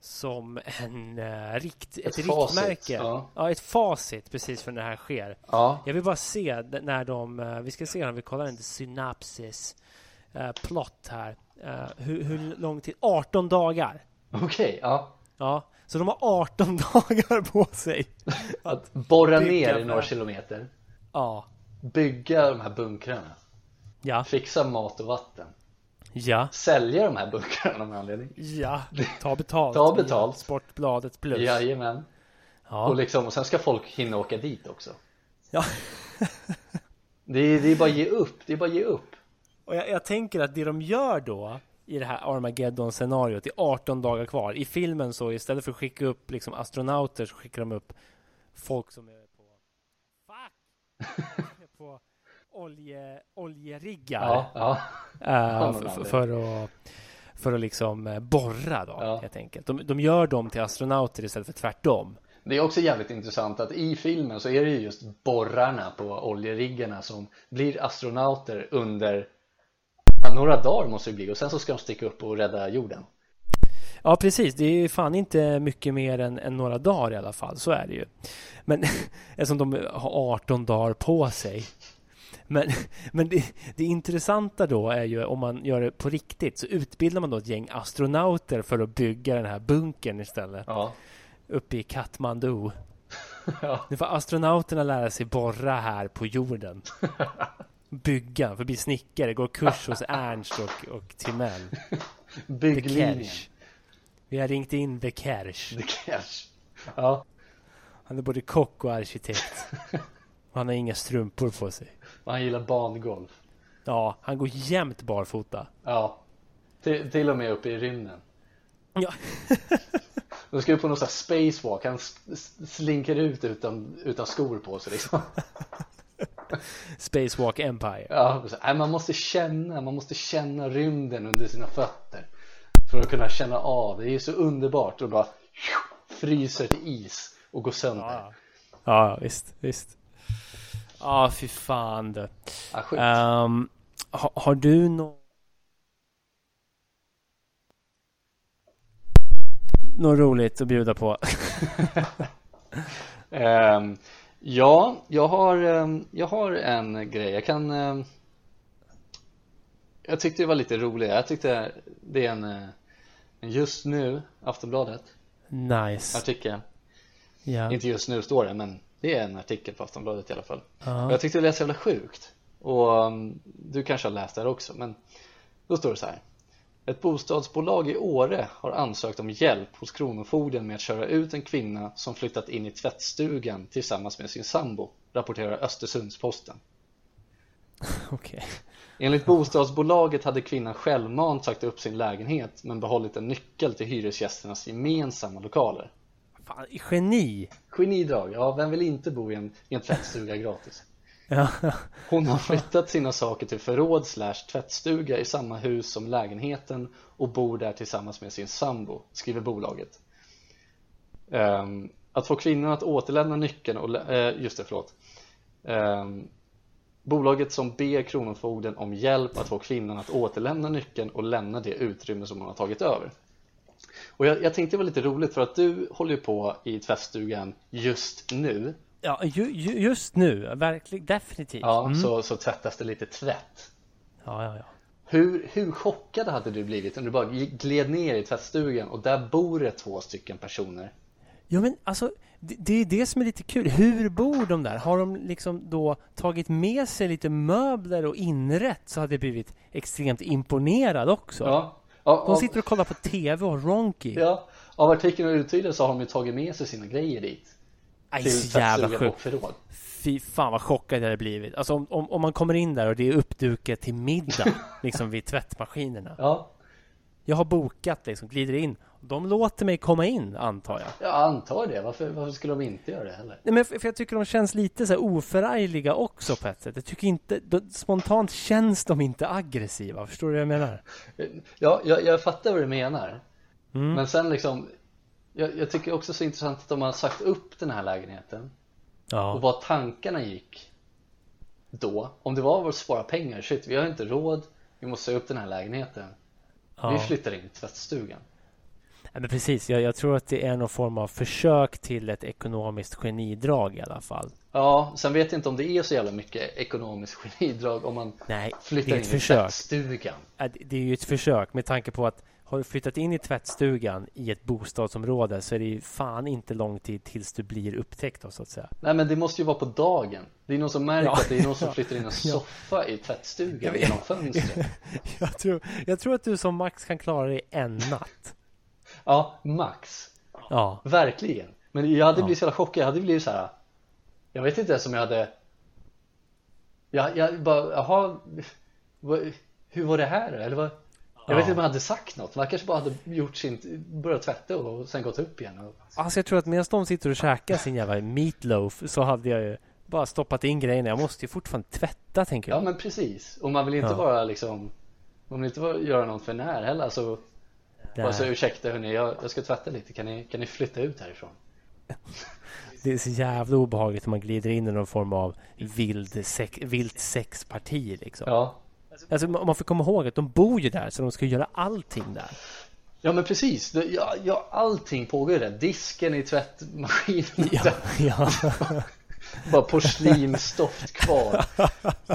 S1: som en uh, rikt, ett, ett riktmärke. Ja. ja. ett facit precis för när det här sker.
S2: Ja.
S1: Jag vill bara se när de, vi ska se om vi kollar en synapsis plot här. hur, hur lång tid? 18 dagar.
S2: Okej, okay, ja.
S1: Ja, så de har 18 dagar på sig.
S2: Att borra ner i några kilometer.
S1: Ja.
S2: Bygga de här bunkrarna.
S1: Ja.
S2: Fixa mat och vatten.
S1: Ja.
S2: Sälja de här bunkrarna med anledning.
S1: Ja, ta betalt.
S2: ta betalt.
S1: Sportbladet plus.
S2: Jajamän. Ja. Och, liksom, och sen ska folk hinna åka dit också.
S1: Ja.
S2: det, är, det är bara ge upp. Det är bara ge upp.
S1: Och jag, jag tänker att det de gör då i det här Armageddon-scenariot, i 18 dagar kvar. I filmen så istället för att skicka upp liksom astronauter så skickar de upp folk som är på... Fuck! på olje, oljeriggar.
S2: Ja, ja.
S1: Uh, för, för, att för att liksom eh, borra då ja. helt enkelt. De, de gör dem till astronauter istället för tvärtom.
S2: Det är också jävligt intressant att i filmen så är det ju just borrarna på oljeriggarna som blir astronauter under några dagar måste det bli och sen så ska de sticka upp och rädda jorden.
S1: Ja precis, det är ju fan inte mycket mer än, än några dagar i alla fall, så är det ju. Men eftersom de har 18 dagar på sig. Men, men det, det, intressanta då är ju om man gör det på riktigt så utbildar man då ett gäng astronauter för att bygga den här bunkern istället.
S2: Ja.
S1: Uppe i Katmandu.
S2: Ja.
S1: Nu får astronauterna lära sig borra här på jorden. bygga, för att bli snickare, går kurs hos Ernst och, och Timell.
S2: Bygglinjen.
S1: Vi har ringt in The Kersh.
S2: The Kersh. Ja.
S1: Han är både kock och arkitekt. Och han har inga strumpor på sig.
S2: Och han gillar bangolf.
S1: Ja, han går jämt barfota.
S2: Ja. Till, till och med uppe i rymden.
S1: Ja.
S2: De ska ju på någon sån här spacewalk. Han slinker ut utan, utan skor på sig liksom.
S1: Spacewalk Empire.
S2: Ja, man måste känna, man måste känna rymden under sina fötter. För att kunna känna av, det är så underbart och bara fryser till is och går sönder.
S1: Ja, ja visst, visst. Ja, fy fan du.
S2: Ja,
S1: um, ha, har du något något roligt att bjuda på?
S2: um, Ja, jag har, ehm, jag har en grej. Jag kan ehm, Jag tyckte det var lite roligt. Jag tyckte det är en, eh, en just nu Aftonbladet
S1: Nice
S2: artikel.
S1: Ja.
S2: Inte just nu står det, men det är en artikel på Aftonbladet i alla fall. Och jag tyckte det lät så jävla sjukt. Och um, du kanske har läst det här också, men då står det så här. Ett bostadsbolag i Åre har ansökt om hjälp hos Kronofogden med att köra ut en kvinna som flyttat in i tvättstugan tillsammans med sin sambo, rapporterar Östersundsposten.
S1: Okej. Okay.
S2: Enligt bostadsbolaget hade kvinnan självmant sagt upp sin lägenhet men behållit en nyckel till hyresgästernas gemensamma lokaler.
S1: Fan, geni!
S2: Genidrag, ja vem vill inte bo i en, i en tvättstuga gratis? Hon har flyttat sina saker till förråd slash tvättstuga i samma hus som lägenheten och bor där tillsammans med sin sambo, skriver bolaget. Um, att få kvinnan att återlämna nyckeln och, uh, just det, förlåt. Um, bolaget som ber Kronofogden om hjälp att få kvinnan att återlämna nyckeln och lämna det utrymme som hon har tagit över. Och jag, jag tänkte det var lite roligt för att du håller på i tvättstugan just nu
S1: Ja, ju, ju, just nu, verkligen, definitivt.
S2: Ja, mm. så, så tvättas det lite tvätt.
S1: Ja, ja, ja.
S2: Hur, hur chockad hade du blivit om du bara gled ner i tvättstugan och där bor det två stycken personer?
S1: Ja, men alltså, det, det är det som är lite kul. Hur bor de där? Har de liksom då tagit med sig lite möbler och inrätt så hade jag blivit extremt imponerad också. Ja. ja de sitter och kollar på TV och ronky.
S2: Ja, av artikeln och uttyder så har de ju tagit med sig sina grejer dit.
S1: Aj, så jävla sjukt. Fy fan vad chockad jag hade blivit. Alltså om, om, om, man kommer in där och det är uppdukat till middag, liksom vid tvättmaskinerna.
S2: Ja.
S1: Jag har bokat liksom, glider in. De låter mig komma in, antar jag.
S2: Jag antar det. Varför, varför skulle de inte göra det heller?
S1: Nej, men för, för jag tycker de känns lite så här oförargliga också på ett sätt. Jag tycker inte, de, spontant känns de inte aggressiva. Förstår du vad jag menar?
S2: Ja, jag, jag fattar vad du menar. Mm. Men sen liksom, jag, jag tycker också så intressant att de har sagt upp den här lägenheten ja. och vad tankarna gick då. Om det var att spara pengar, shit vi har inte råd, vi måste säga upp den här lägenheten. Ja. Vi flyttar in i tvättstugan.
S1: Ja, men precis, jag, jag, tror att det är någon form av försök till ett ekonomiskt genidrag i alla fall.
S2: Ja, sen vet jag inte om det är så jävla mycket ekonomiskt genidrag om man
S1: Nej,
S2: flyttar in i tvättstugan.
S1: Det är ju ett försök med tanke på att har du flyttat in i tvättstugan i ett bostadsområde så är det ju fan inte lång tid tills du blir upptäckt då, så att säga.
S2: Nej men det måste ju vara på dagen. Det är någon som märker ja. att det är någon som flyttar in en soffa ja. i tvättstugan genom fönstret.
S1: jag, tror, jag tror att du som max kan klara dig en natt.
S2: Ja, max. Ja. Verkligen. Men jag hade blivit så jävla chockad. Jag hade blivit så här. Jag vet inte ens om jag hade. Jag, jag bara, jaha. Hur var det här? Eller vad? Jag vet inte om han hade sagt något. Man kanske bara hade gjort sin, börjat tvätta och sen gått upp igen.
S1: Alltså jag tror att medan de sitter och käkar sin jävla meatloaf så hade jag ju bara stoppat in grejerna. Jag måste ju fortfarande tvätta tänker jag.
S2: Ja men precis. Och man vill inte ja. bara liksom Man vill inte bara göra någon för när heller. Alltså, bara så ursäkta hörni, jag, jag ska tvätta lite. Kan ni, kan ni flytta ut härifrån?
S1: Det är så jävla obehagligt om man glider in i någon form av vild sex, vilt sexparti liksom.
S2: Ja,
S1: Alltså man får komma ihåg att de bor ju där så de ska göra allting där.
S2: Ja men precis, ja, ja allting pågår där. Disken i tvättmaskinen.
S1: Ja, ja.
S2: bara porslinsstoft kvar.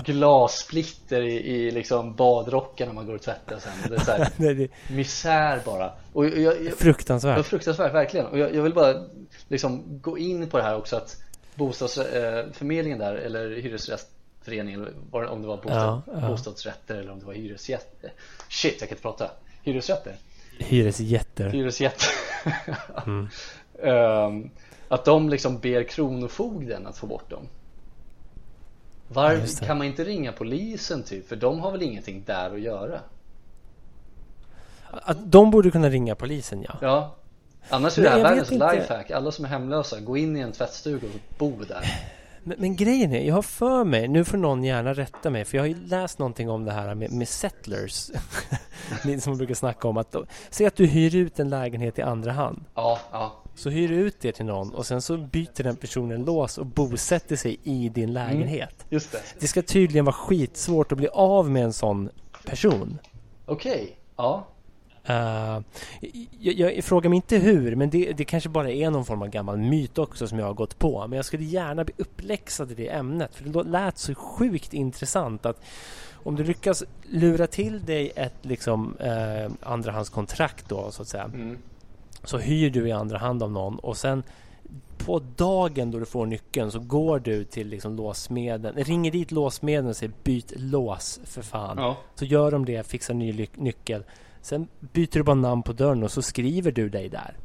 S2: Glassplitter i, i liksom badrocken när man går och tvättar sen. Det är så här, Nej, det... misär bara.
S1: Och jag, jag,
S2: fruktansvärt. Ja, fruktansvärt, verkligen. Och jag, jag, vill bara liksom gå in på det här också att bostadsförmedlingen där, eller hyresrätt förening eller om det var bostad, ja, ja. bostadsrätter eller om det var hyresjätter. Shit, jag kan inte prata. Hyresrätter?
S1: Hyresjätter.
S2: Hyresjätter. mm. Um, att de liksom ber Kronofogden att få bort dem. Var, ja, kan man inte ringa polisen typ? För de har väl ingenting där att göra?
S1: Att de borde kunna ringa polisen ja.
S2: Ja. Annars är det här världens lifehack. Alla som är hemlösa, gå in i en tvättstuga och bo där.
S1: Men, men, grejen är, jag har för mig, nu får någon gärna rätta mig, för jag har ju läst någonting om det här med, med settlers. som man brukar snacka om att, säg att du hyr ut en lägenhet i andra hand.
S2: Ja, ja.
S1: Så hyr du ut det till någon och sen så byter den personen lås och bosätter sig i din mm, lägenhet. Mm,
S2: just det.
S1: Det ska tydligen vara skitsvårt att bli av med en sån person.
S2: Okej, okay. ja.
S1: Uh, jag, jag, frågar mig inte hur, men det, det kanske bara är någon form av gammal myt också som jag har gått på. Men jag skulle gärna bli uppläxad i det ämnet, för det lät så sjukt intressant att om du lyckas lura till dig ett liksom, eh, andrahandskontrakt då, så att säga. Mm. Så hyr du i andra hand av någon och sen på dagen då du får nyckeln så går du till liksom låsmeden, ringer dit låsmeden och säger byt lås för fan. Ja. Så gör de det, fixar ny nyckel Sen byter du bara namn på dörren och så skriver du dig där.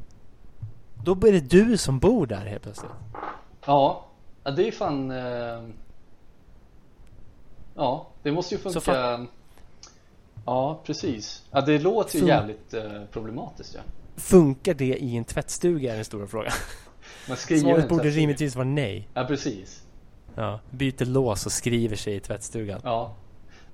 S1: Då är det du som bor där helt plötsligt.
S2: Ja, ja det är fan... Eh... Ja, det måste ju funka. Fan... Ja, precis. Ja, det låter ju jävligt eh, problematiskt ja.
S1: Funkar det i en tvättstuga är den stora frågan. Svaret borde rimligtvis vara nej.
S2: Ja, precis.
S1: Ja, byter lås och skriver sig i tvättstugan.
S2: Ja.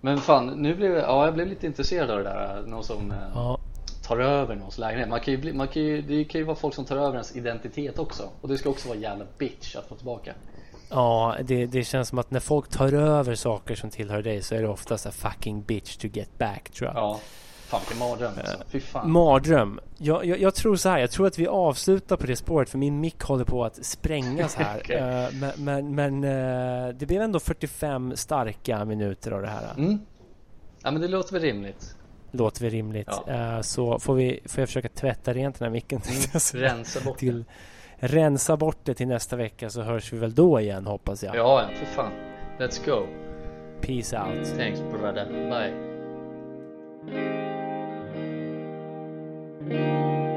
S2: Men fan, nu blev jag, ja, jag blev lite intresserad av det där. Någon som eh, ja. tar över någons lägenhet. Man kan ju bli, man kan ju, det kan ju vara folk som tar över ens identitet också. Och det ska också vara jävla bitch att få tillbaka.
S1: Ja, det, det känns som att när folk tar över saker som tillhör dig så är det oftast en fucking bitch to get back tror jag.
S2: Ja, fan vilken mardröm alltså. Fy fan.
S1: Mardröm. Jag, jag, jag, tror så här, jag tror att vi avslutar på det spåret för min mick håller på att sprängas här. okay. uh, men men, men uh, det blev ändå 45 starka minuter av det här.
S2: Mm. Ja men det låter väl rimligt.
S1: Låter väl rimligt. Ja. Så får, vi, får jag försöka tvätta rent den här micken.
S2: Mm. Rensa bort till,
S1: rensa bort det till nästa vecka så hörs vi väl då igen hoppas jag.
S2: Ja, för fan. Let's go.
S1: Peace out.
S2: Thanks brother. Bye. Música